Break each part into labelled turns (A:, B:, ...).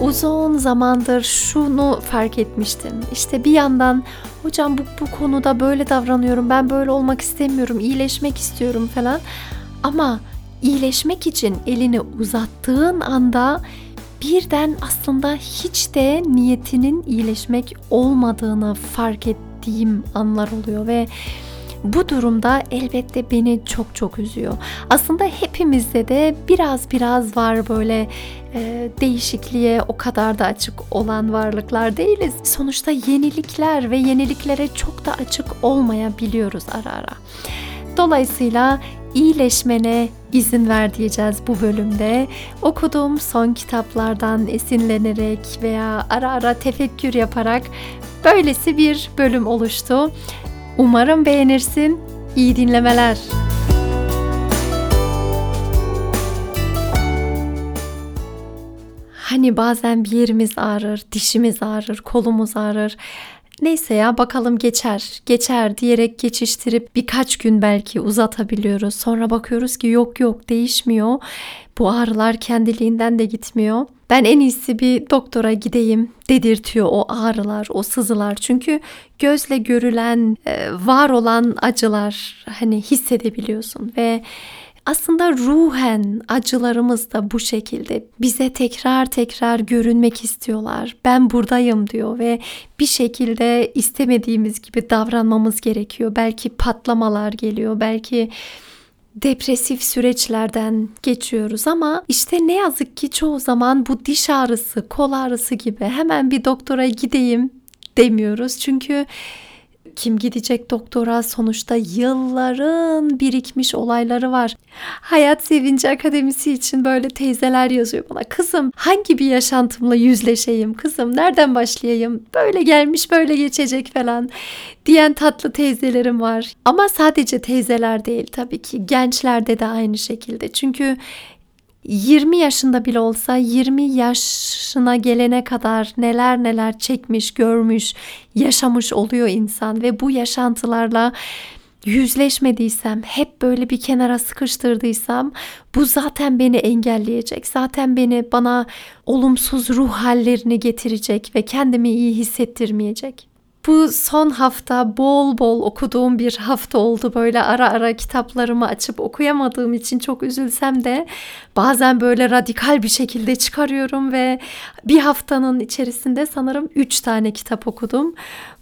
A: Uzun zamandır şunu fark etmiştim. İşte bir yandan hocam bu, bu konuda böyle davranıyorum, ben böyle olmak istemiyorum, iyileşmek istiyorum falan. Ama iyileşmek için elini uzattığın anda birden aslında hiç de niyetinin iyileşmek olmadığını fark ettiğim anlar oluyor ve bu durumda elbette beni çok çok üzüyor. Aslında hepimizde de biraz biraz var böyle e, değişikliğe o kadar da açık olan varlıklar değiliz. Sonuçta yenilikler ve yeniliklere çok da açık olmayabiliyoruz ara ara. Dolayısıyla iyileşmene izin ver diyeceğiz bu bölümde. Okuduğum son kitaplardan esinlenerek veya ara ara tefekkür yaparak böylesi bir bölüm oluştu. Umarım beğenirsin. İyi dinlemeler. Hani bazen bir yerimiz ağrır, dişimiz ağrır, kolumuz ağrır. Neyse ya bakalım geçer, geçer diyerek geçiştirip birkaç gün belki uzatabiliyoruz. Sonra bakıyoruz ki yok yok değişmiyor. Bu ağrılar kendiliğinden de gitmiyor. Ben en iyisi bir doktora gideyim dedirtiyor o ağrılar, o sızılar. Çünkü gözle görülen, e, var olan acılar hani hissedebiliyorsun ve aslında ruhen acılarımız da bu şekilde bize tekrar tekrar görünmek istiyorlar. Ben buradayım diyor ve bir şekilde istemediğimiz gibi davranmamız gerekiyor. Belki patlamalar geliyor, belki depresif süreçlerden geçiyoruz ama işte ne yazık ki çoğu zaman bu diş ağrısı, kol ağrısı gibi hemen bir doktora gideyim demiyoruz. Çünkü kim gidecek doktora sonuçta yılların birikmiş olayları var. Hayat Sevinci Akademisi için böyle teyzeler yazıyor bana. Kızım hangi bir yaşantımla yüzleşeyim? Kızım nereden başlayayım? Böyle gelmiş böyle geçecek falan diyen tatlı teyzelerim var. Ama sadece teyzeler değil tabii ki. Gençlerde de aynı şekilde. Çünkü 20 yaşında bile olsa 20 yaşına gelene kadar neler neler çekmiş, görmüş, yaşamış oluyor insan ve bu yaşantılarla yüzleşmediysem, hep böyle bir kenara sıkıştırdıysam bu zaten beni engelleyecek. Zaten beni bana olumsuz ruh hallerini getirecek ve kendimi iyi hissettirmeyecek. Bu son hafta bol bol okuduğum bir hafta oldu. Böyle ara ara kitaplarımı açıp okuyamadığım için çok üzülsem de bazen böyle radikal bir şekilde çıkarıyorum ve bir haftanın içerisinde sanırım 3 tane kitap okudum.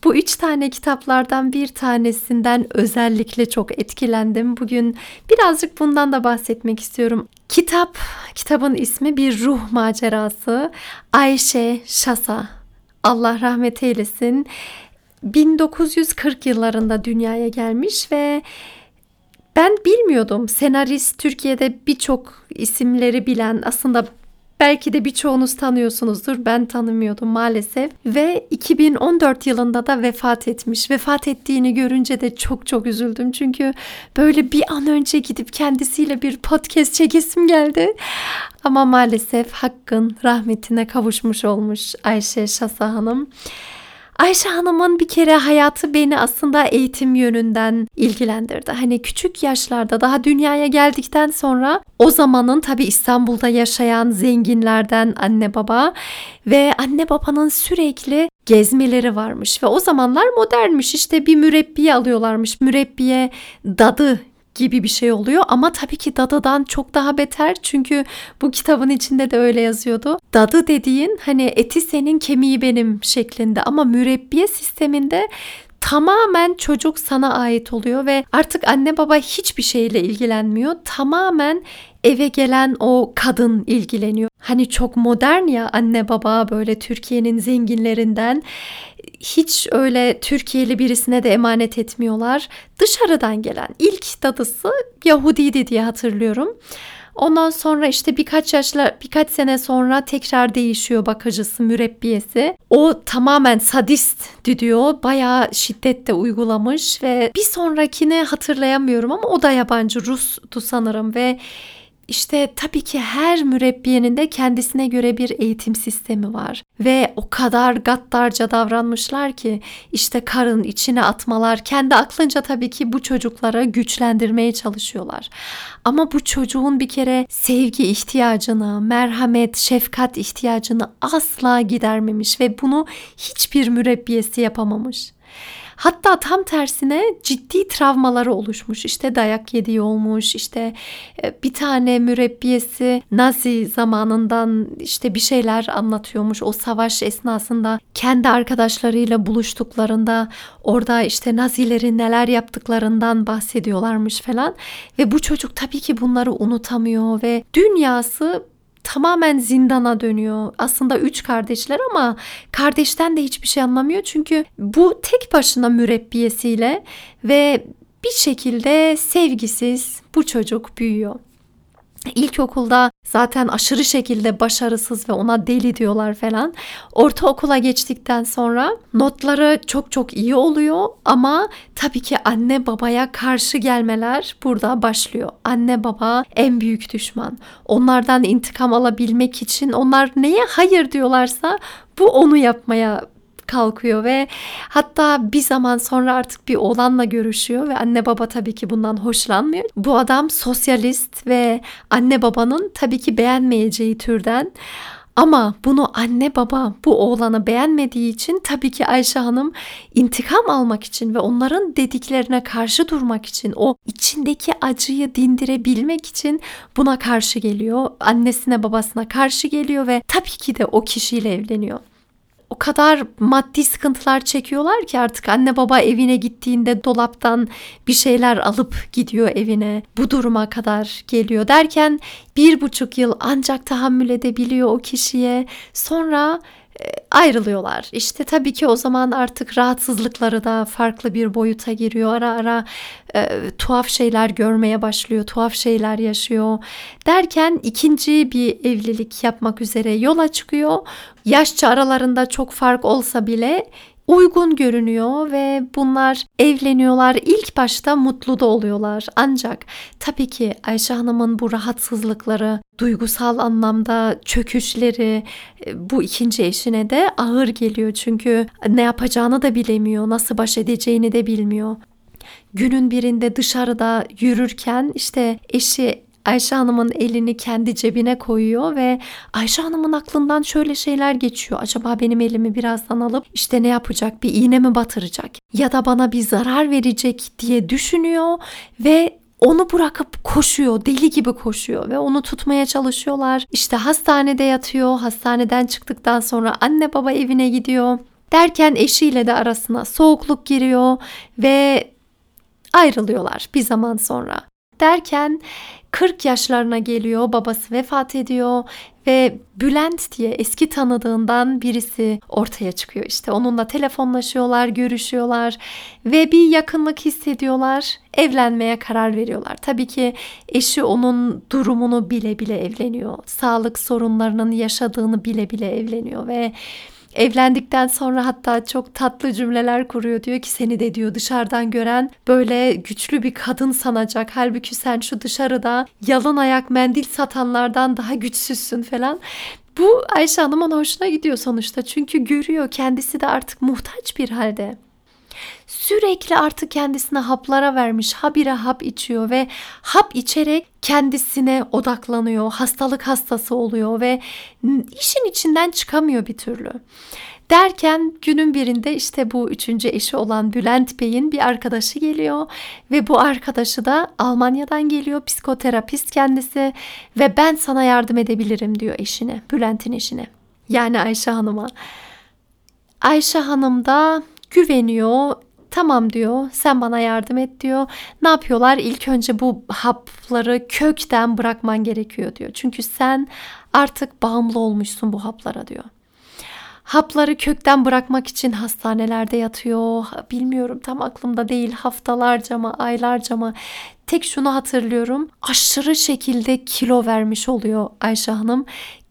A: Bu 3 tane kitaplardan bir tanesinden özellikle çok etkilendim. Bugün birazcık bundan da bahsetmek istiyorum. Kitap, kitabın ismi bir ruh macerası. Ayşe Şasa. Allah rahmet eylesin. 1940 yıllarında dünyaya gelmiş ve ben bilmiyordum. Senarist Türkiye'de birçok isimleri bilen aslında belki de birçoğunuz tanıyorsunuzdur. Ben tanımıyordum maalesef. Ve 2014 yılında da vefat etmiş. Vefat ettiğini görünce de çok çok üzüldüm. Çünkü böyle bir an önce gidip kendisiyle bir podcast çekesim geldi. Ama maalesef hakkın rahmetine kavuşmuş olmuş Ayşe Şasa Hanım. Ayşe Hanım'ın bir kere hayatı beni aslında eğitim yönünden ilgilendirdi. Hani küçük yaşlarda daha dünyaya geldikten sonra o zamanın tabi İstanbul'da yaşayan zenginlerden anne baba ve anne babanın sürekli gezmeleri varmış ve o zamanlar modernmiş işte bir mürebbiye alıyorlarmış mürebbiye dadı gibi bir şey oluyor ama tabii ki dadıdan çok daha beter çünkü bu kitabın içinde de öyle yazıyordu. Dadı dediğin hani eti senin kemiği benim şeklinde ama mürebbiye sisteminde tamamen çocuk sana ait oluyor ve artık anne baba hiçbir şeyle ilgilenmiyor. Tamamen eve gelen o kadın ilgileniyor. Hani çok modern ya anne baba böyle Türkiye'nin zenginlerinden hiç öyle Türkiye'li birisine de emanet etmiyorlar. Dışarıdan gelen ilk dadısı Yahudiydi diye hatırlıyorum. Ondan sonra işte birkaç yaşla birkaç sene sonra tekrar değişiyor bakıcısı, mürebbiyesi. O tamamen sadist diyor. Bayağı şiddetle uygulamış ve bir sonrakini hatırlayamıyorum ama o da yabancı Rus'tu sanırım ve işte tabii ki her mürebbiyenin de kendisine göre bir eğitim sistemi var ve o kadar gaddarca davranmışlar ki işte karın içine atmalar kendi aklınca tabii ki bu çocuklara güçlendirmeye çalışıyorlar. Ama bu çocuğun bir kere sevgi ihtiyacını, merhamet, şefkat ihtiyacını asla gidermemiş ve bunu hiçbir mürebbiyesi yapamamış. Hatta tam tersine ciddi travmaları oluşmuş. İşte dayak yediği olmuş. İşte e, bir tane mürebbiyesi Nazi zamanından işte bir şeyler anlatıyormuş. O savaş esnasında kendi arkadaşlarıyla buluştuklarında orada işte Nazilerin neler yaptıklarından bahsediyorlarmış falan. Ve bu çocuk tabii ki bunları unutamıyor ve dünyası tamamen zindana dönüyor. Aslında üç kardeşler ama kardeşten de hiçbir şey anlamıyor. Çünkü bu tek başına mürebbiyesiyle ve bir şekilde sevgisiz bu çocuk büyüyor. İlkokulda zaten aşırı şekilde başarısız ve ona deli diyorlar falan. Ortaokula geçtikten sonra notları çok çok iyi oluyor ama tabii ki anne babaya karşı gelmeler burada başlıyor. Anne baba en büyük düşman. Onlardan intikam alabilmek için onlar neye hayır diyorlarsa bu onu yapmaya kalkıyor ve hatta bir zaman sonra artık bir oğlanla görüşüyor ve anne baba tabii ki bundan hoşlanmıyor. Bu adam sosyalist ve anne babanın tabii ki beğenmeyeceği türden. Ama bunu anne baba bu oğlanı beğenmediği için tabii ki Ayşe Hanım intikam almak için ve onların dediklerine karşı durmak için o içindeki acıyı dindirebilmek için buna karşı geliyor. Annesine babasına karşı geliyor ve tabii ki de o kişiyle evleniyor o kadar maddi sıkıntılar çekiyorlar ki artık anne baba evine gittiğinde dolaptan bir şeyler alıp gidiyor evine. Bu duruma kadar geliyor derken bir buçuk yıl ancak tahammül edebiliyor o kişiye. Sonra e, ayrılıyorlar. İşte tabii ki o zaman artık rahatsızlıkları da farklı bir boyuta giriyor. Ara ara e, tuhaf şeyler görmeye başlıyor, tuhaf şeyler yaşıyor. Derken ikinci bir evlilik yapmak üzere yola çıkıyor. Yaşça aralarında çok fark olsa bile uygun görünüyor ve bunlar evleniyorlar. İlk başta mutlu da oluyorlar. Ancak tabii ki Ayşe Hanım'ın bu rahatsızlıkları, duygusal anlamda çöküşleri e, bu ikinci eşine de ağır geliyor. Çünkü ne yapacağını da bilemiyor, nasıl baş edeceğini de bilmiyor. Günün birinde dışarıda yürürken işte eşi Ayşe Hanım'ın elini kendi cebine koyuyor ve Ayşe Hanım'ın aklından şöyle şeyler geçiyor. Acaba benim elimi birazdan alıp işte ne yapacak? Bir iğne mi batıracak? Ya da bana bir zarar verecek diye düşünüyor ve onu bırakıp koşuyor, deli gibi koşuyor ve onu tutmaya çalışıyorlar. İşte hastanede yatıyor. Hastaneden çıktıktan sonra anne baba evine gidiyor. Derken eşiyle de arasına soğukluk giriyor ve ayrılıyorlar bir zaman sonra. Derken 40 yaşlarına geliyor, babası vefat ediyor ve Bülent diye eski tanıdığından birisi ortaya çıkıyor. İşte onunla telefonlaşıyorlar, görüşüyorlar ve bir yakınlık hissediyorlar. Evlenmeye karar veriyorlar. Tabii ki eşi onun durumunu bile bile evleniyor. Sağlık sorunlarının yaşadığını bile bile evleniyor ve Evlendikten sonra hatta çok tatlı cümleler kuruyor. Diyor ki seni de diyor dışarıdan gören böyle güçlü bir kadın sanacak. Halbuki sen şu dışarıda yalın ayak mendil satanlardan daha güçsüzsün falan. Bu Ayşe Hanım'ın hoşuna gidiyor sonuçta. Çünkü görüyor kendisi de artık muhtaç bir halde sürekli artık kendisine haplara vermiş. Habire hap içiyor ve hap içerek kendisine odaklanıyor. Hastalık hastası oluyor ve işin içinden çıkamıyor bir türlü. Derken günün birinde işte bu üçüncü eşi olan Bülent Bey'in bir arkadaşı geliyor ve bu arkadaşı da Almanya'dan geliyor psikoterapist kendisi ve ben sana yardım edebilirim diyor eşine Bülent'in eşine yani Ayşe Hanım'a. Ayşe Hanım da güveniyor Tamam diyor sen bana yardım et diyor. Ne yapıyorlar? İlk önce bu hapları kökten bırakman gerekiyor diyor. Çünkü sen artık bağımlı olmuşsun bu haplara diyor. Hapları kökten bırakmak için hastanelerde yatıyor. Bilmiyorum tam aklımda değil. Haftalarca mı, aylarca mı? Tek şunu hatırlıyorum. Aşırı şekilde kilo vermiş oluyor Ayşe Hanım.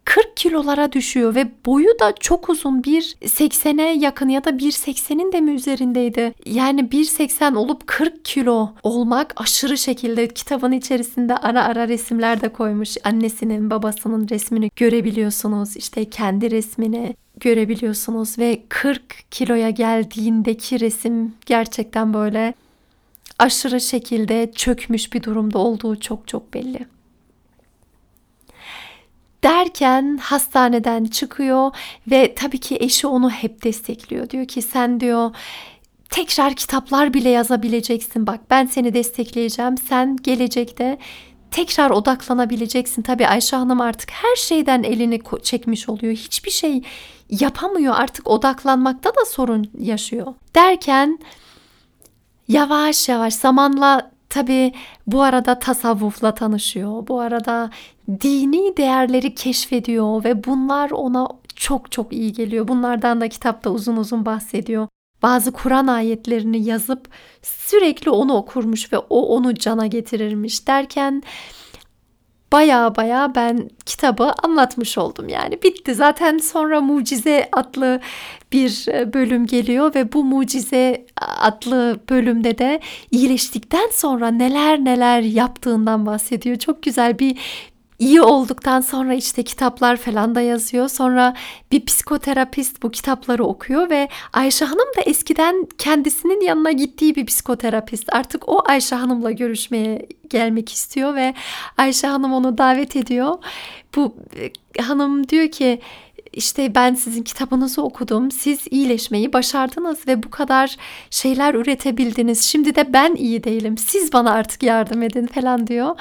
A: 40 kilolara düşüyor ve boyu da çok uzun 1.80'e yakın ya da 1.80'in de mi üzerindeydi? Yani 1.80 olup 40 kilo olmak aşırı şekilde kitabın içerisinde ara ara resimler de koymuş. Annesinin babasının resmini görebiliyorsunuz. İşte kendi resmini görebiliyorsunuz ve 40 kiloya geldiğindeki resim gerçekten böyle aşırı şekilde çökmüş bir durumda olduğu çok çok belli derken hastaneden çıkıyor ve tabii ki eşi onu hep destekliyor. Diyor ki sen diyor tekrar kitaplar bile yazabileceksin. Bak ben seni destekleyeceğim. Sen gelecekte tekrar odaklanabileceksin. Tabii Ayşe Hanım artık her şeyden elini çekmiş oluyor. Hiçbir şey yapamıyor. Artık odaklanmakta da sorun yaşıyor. Derken yavaş yavaş zamanla Tabi bu arada tasavvufla tanışıyor. Bu arada dini değerleri keşfediyor ve bunlar ona çok çok iyi geliyor. Bunlardan da kitapta uzun uzun bahsediyor. Bazı Kur'an ayetlerini yazıp sürekli onu okurmuş ve o onu cana getirirmiş derken baya baya ben kitabı anlatmış oldum yani. Bitti. Zaten sonra mucize adlı bir e, bölüm geliyor ve bu mucize adlı bölümde de iyileştikten sonra neler neler yaptığından bahsediyor. Çok güzel bir iyi olduktan sonra işte kitaplar falan da yazıyor. Sonra bir psikoterapist bu kitapları okuyor ve Ayşe Hanım da eskiden kendisinin yanına gittiği bir psikoterapist. Artık o Ayşe Hanım'la görüşmeye gelmek istiyor ve Ayşe Hanım onu davet ediyor. Bu e, hanım diyor ki işte ben sizin kitabınızı okudum. Siz iyileşmeyi başardınız ve bu kadar şeyler üretebildiniz. Şimdi de ben iyi değilim. Siz bana artık yardım edin falan diyor.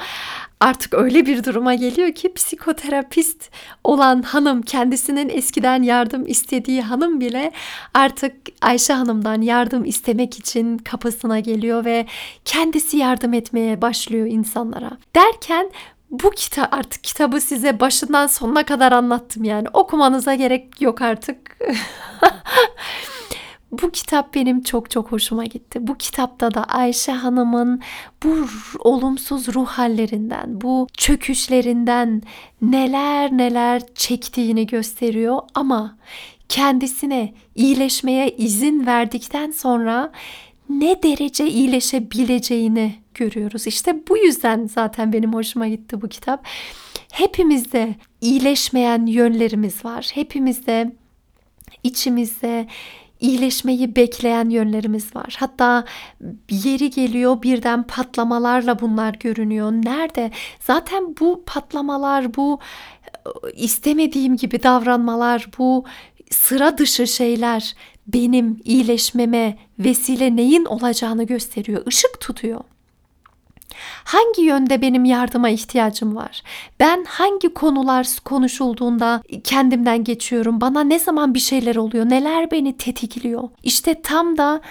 A: Artık öyle bir duruma geliyor ki psikoterapist olan hanım kendisinin eskiden yardım istediği hanım bile artık Ayşe Hanım'dan yardım istemek için kapısına geliyor ve kendisi yardım etmeye başlıyor insanlara. Derken bu kitap artık kitabı size başından sonuna kadar anlattım yani okumanıza gerek yok artık. bu kitap benim çok çok hoşuma gitti. Bu kitapta da Ayşe Hanım'ın bu olumsuz ruh hallerinden, bu çöküşlerinden neler neler çektiğini gösteriyor ama kendisine iyileşmeye izin verdikten sonra ne derece iyileşebileceğini görüyoruz. İşte bu yüzden zaten benim hoşuma gitti bu kitap. Hepimizde iyileşmeyen yönlerimiz var. Hepimizde içimizde iyileşmeyi bekleyen yönlerimiz var. Hatta yeri geliyor birden patlamalarla bunlar görünüyor. Nerede? Zaten bu patlamalar, bu istemediğim gibi davranmalar, bu sıra dışı şeyler benim iyileşmeme vesile neyin olacağını gösteriyor. Işık tutuyor. Hangi yönde benim yardıma ihtiyacım var? Ben hangi konular konuşulduğunda kendimden geçiyorum? Bana ne zaman bir şeyler oluyor? Neler beni tetikliyor? İşte tam da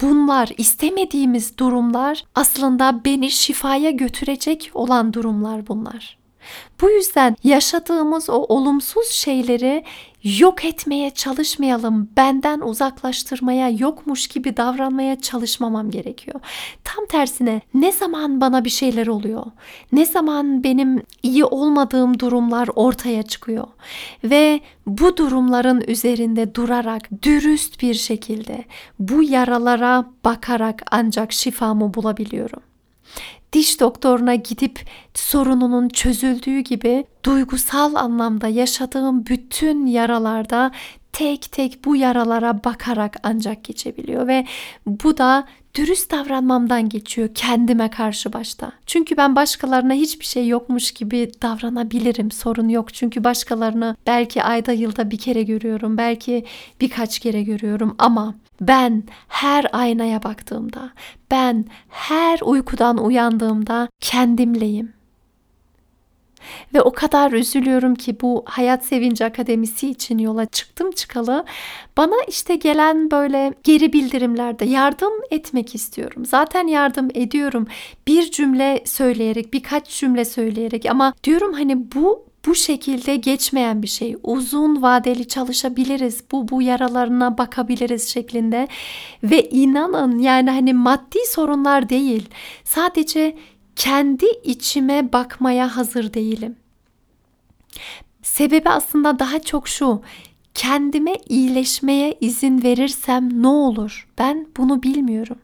A: bunlar istemediğimiz durumlar aslında beni şifaya götürecek olan durumlar bunlar. Bu yüzden yaşadığımız o olumsuz şeyleri yok etmeye çalışmayalım. Benden uzaklaştırmaya, yokmuş gibi davranmaya çalışmamam gerekiyor. Tam tersine ne zaman bana bir şeyler oluyor? Ne zaman benim iyi olmadığım durumlar ortaya çıkıyor? Ve bu durumların üzerinde durarak dürüst bir şekilde bu yaralara bakarak ancak şifamı bulabiliyorum diş doktoruna gidip sorununun çözüldüğü gibi duygusal anlamda yaşadığım bütün yaralarda tek tek bu yaralara bakarak ancak geçebiliyor ve bu da dürüst davranmamdan geçiyor kendime karşı başta. Çünkü ben başkalarına hiçbir şey yokmuş gibi davranabilirim. Sorun yok. Çünkü başkalarını belki ayda yılda bir kere görüyorum. Belki birkaç kere görüyorum ama ben her aynaya baktığımda, ben her uykudan uyandığımda kendimleyim. Ve o kadar üzülüyorum ki bu Hayat Sevinci Akademisi için yola çıktım çıkalı. Bana işte gelen böyle geri bildirimlerde yardım etmek istiyorum. Zaten yardım ediyorum. Bir cümle söyleyerek, birkaç cümle söyleyerek ama diyorum hani bu bu şekilde geçmeyen bir şey. Uzun vadeli çalışabiliriz. Bu bu yaralarına bakabiliriz şeklinde. Ve inanın yani hani maddi sorunlar değil. Sadece kendi içime bakmaya hazır değilim. Sebebi aslında daha çok şu. Kendime iyileşmeye izin verirsem ne olur? Ben bunu bilmiyorum.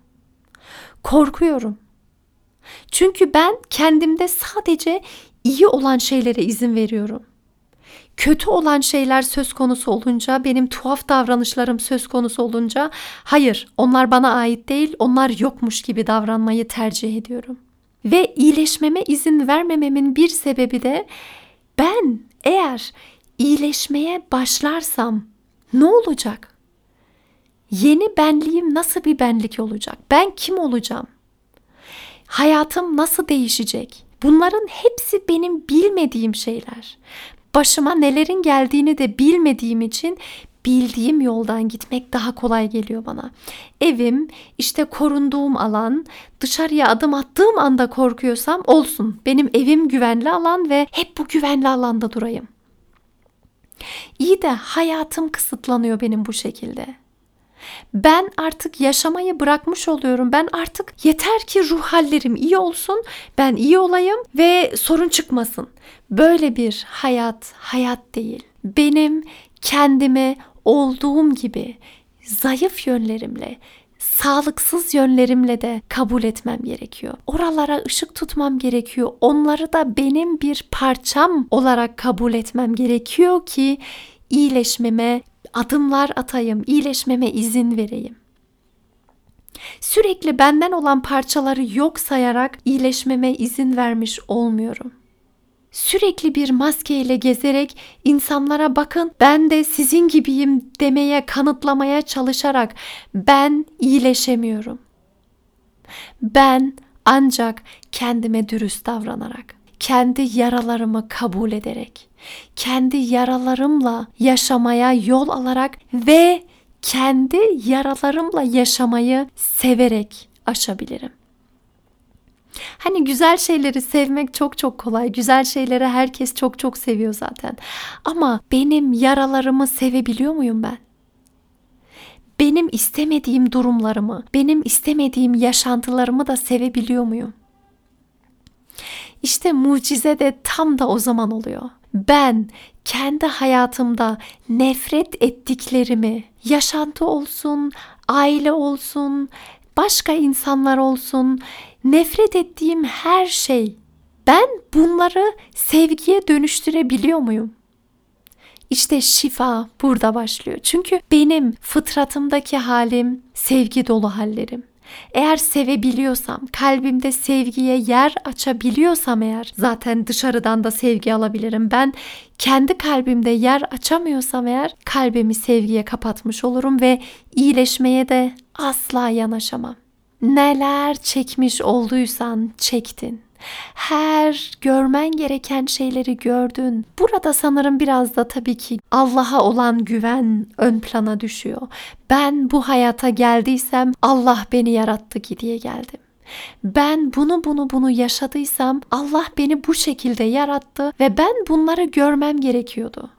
A: Korkuyorum. Çünkü ben kendimde sadece iyi olan şeylere izin veriyorum. Kötü olan şeyler söz konusu olunca, benim tuhaf davranışlarım söz konusu olunca, hayır, onlar bana ait değil, onlar yokmuş gibi davranmayı tercih ediyorum. Ve iyileşmeme izin vermememin bir sebebi de ben eğer iyileşmeye başlarsam ne olacak? Yeni benliğim nasıl bir benlik olacak? Ben kim olacağım? Hayatım nasıl değişecek? Bunların hepsi benim bilmediğim şeyler. Başıma nelerin geldiğini de bilmediğim için bildiğim yoldan gitmek daha kolay geliyor bana. Evim, işte korunduğum alan, dışarıya adım attığım anda korkuyorsam olsun. Benim evim güvenli alan ve hep bu güvenli alanda durayım. İyi de hayatım kısıtlanıyor benim bu şekilde. Ben artık yaşamayı bırakmış oluyorum. Ben artık yeter ki ruh hallerim iyi olsun, ben iyi olayım ve sorun çıkmasın. Böyle bir hayat hayat değil. Benim kendimi olduğum gibi zayıf yönlerimle, sağlıksız yönlerimle de kabul etmem gerekiyor. Oralara ışık tutmam gerekiyor. Onları da benim bir parçam olarak kabul etmem gerekiyor ki iyileşmeme adımlar atayım, iyileşmeme izin vereyim. Sürekli benden olan parçaları yok sayarak iyileşmeme izin vermiş olmuyorum. Sürekli bir maskeyle gezerek insanlara bakın ben de sizin gibiyim demeye, kanıtlamaya çalışarak ben iyileşemiyorum. Ben ancak kendime dürüst davranarak, kendi yaralarımı kabul ederek, kendi yaralarımla yaşamaya yol alarak ve kendi yaralarımla yaşamayı severek aşabilirim. Hani güzel şeyleri sevmek çok çok kolay. Güzel şeyleri herkes çok çok seviyor zaten. Ama benim yaralarımı sevebiliyor muyum ben? Benim istemediğim durumlarımı, benim istemediğim yaşantılarımı da sevebiliyor muyum? İşte mucize de tam da o zaman oluyor. Ben kendi hayatımda nefret ettiklerimi, yaşantı olsun, aile olsun, başka insanlar olsun, nefret ettiğim her şey ben bunları sevgiye dönüştürebiliyor muyum? İşte şifa burada başlıyor. Çünkü benim fıtratımdaki halim sevgi dolu hallerim. Eğer sevebiliyorsam, kalbimde sevgiye yer açabiliyorsam eğer zaten dışarıdan da sevgi alabilirim. Ben kendi kalbimde yer açamıyorsam eğer kalbimi sevgiye kapatmış olurum ve iyileşmeye de asla yanaşamam. Neler çekmiş olduysan çektin. Her görmen gereken şeyleri gördün. Burada sanırım biraz da tabii ki Allah'a olan güven ön plana düşüyor. Ben bu hayata geldiysem Allah beni yarattı ki diye geldim. Ben bunu bunu bunu yaşadıysam Allah beni bu şekilde yarattı ve ben bunları görmem gerekiyordu.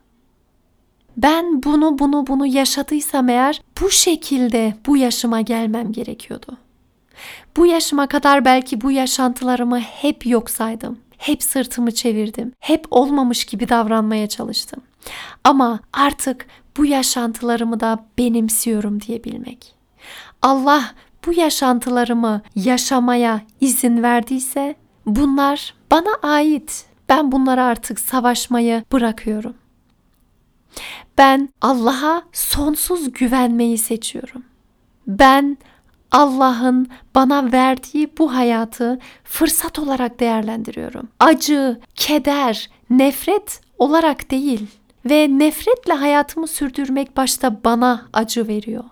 A: Ben bunu bunu bunu yaşadıysam eğer bu şekilde bu yaşıma gelmem gerekiyordu. Bu yaşıma kadar belki bu yaşantılarımı hep yok saydım. Hep sırtımı çevirdim. Hep olmamış gibi davranmaya çalıştım. Ama artık bu yaşantılarımı da benimsiyorum diyebilmek. Allah bu yaşantılarımı yaşamaya izin verdiyse bunlar bana ait. Ben bunlara artık savaşmayı bırakıyorum. Ben Allah'a sonsuz güvenmeyi seçiyorum. Ben Allah'ın bana verdiği bu hayatı fırsat olarak değerlendiriyorum. Acı, keder, nefret olarak değil ve nefretle hayatımı sürdürmek başta bana acı veriyor.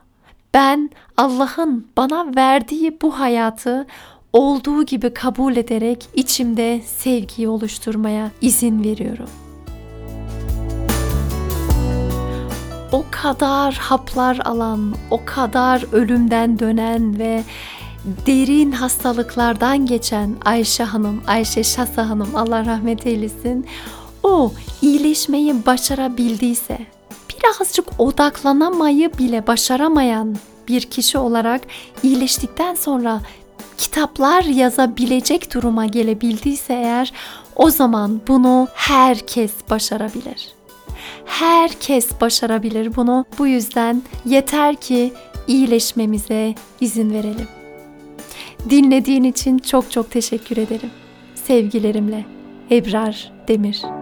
A: Ben Allah'ın bana verdiği bu hayatı olduğu gibi kabul ederek içimde sevgiyi oluşturmaya izin veriyorum. O kadar haplar alan, o kadar ölümden dönen ve derin hastalıklardan geçen Ayşe Hanım, Ayşe Şasa Hanım Allah rahmet eylesin. o iyileşmeyi başarabildiyse, birazcık odaklanamayı bile başaramayan bir kişi olarak iyileştikten sonra kitaplar yazabilecek duruma gelebildiyse eğer o zaman bunu herkes başarabilir. Herkes başarabilir bunu. Bu yüzden yeter ki iyileşmemize izin verelim. Dinlediğin için çok çok teşekkür ederim. Sevgilerimle Ebrar Demir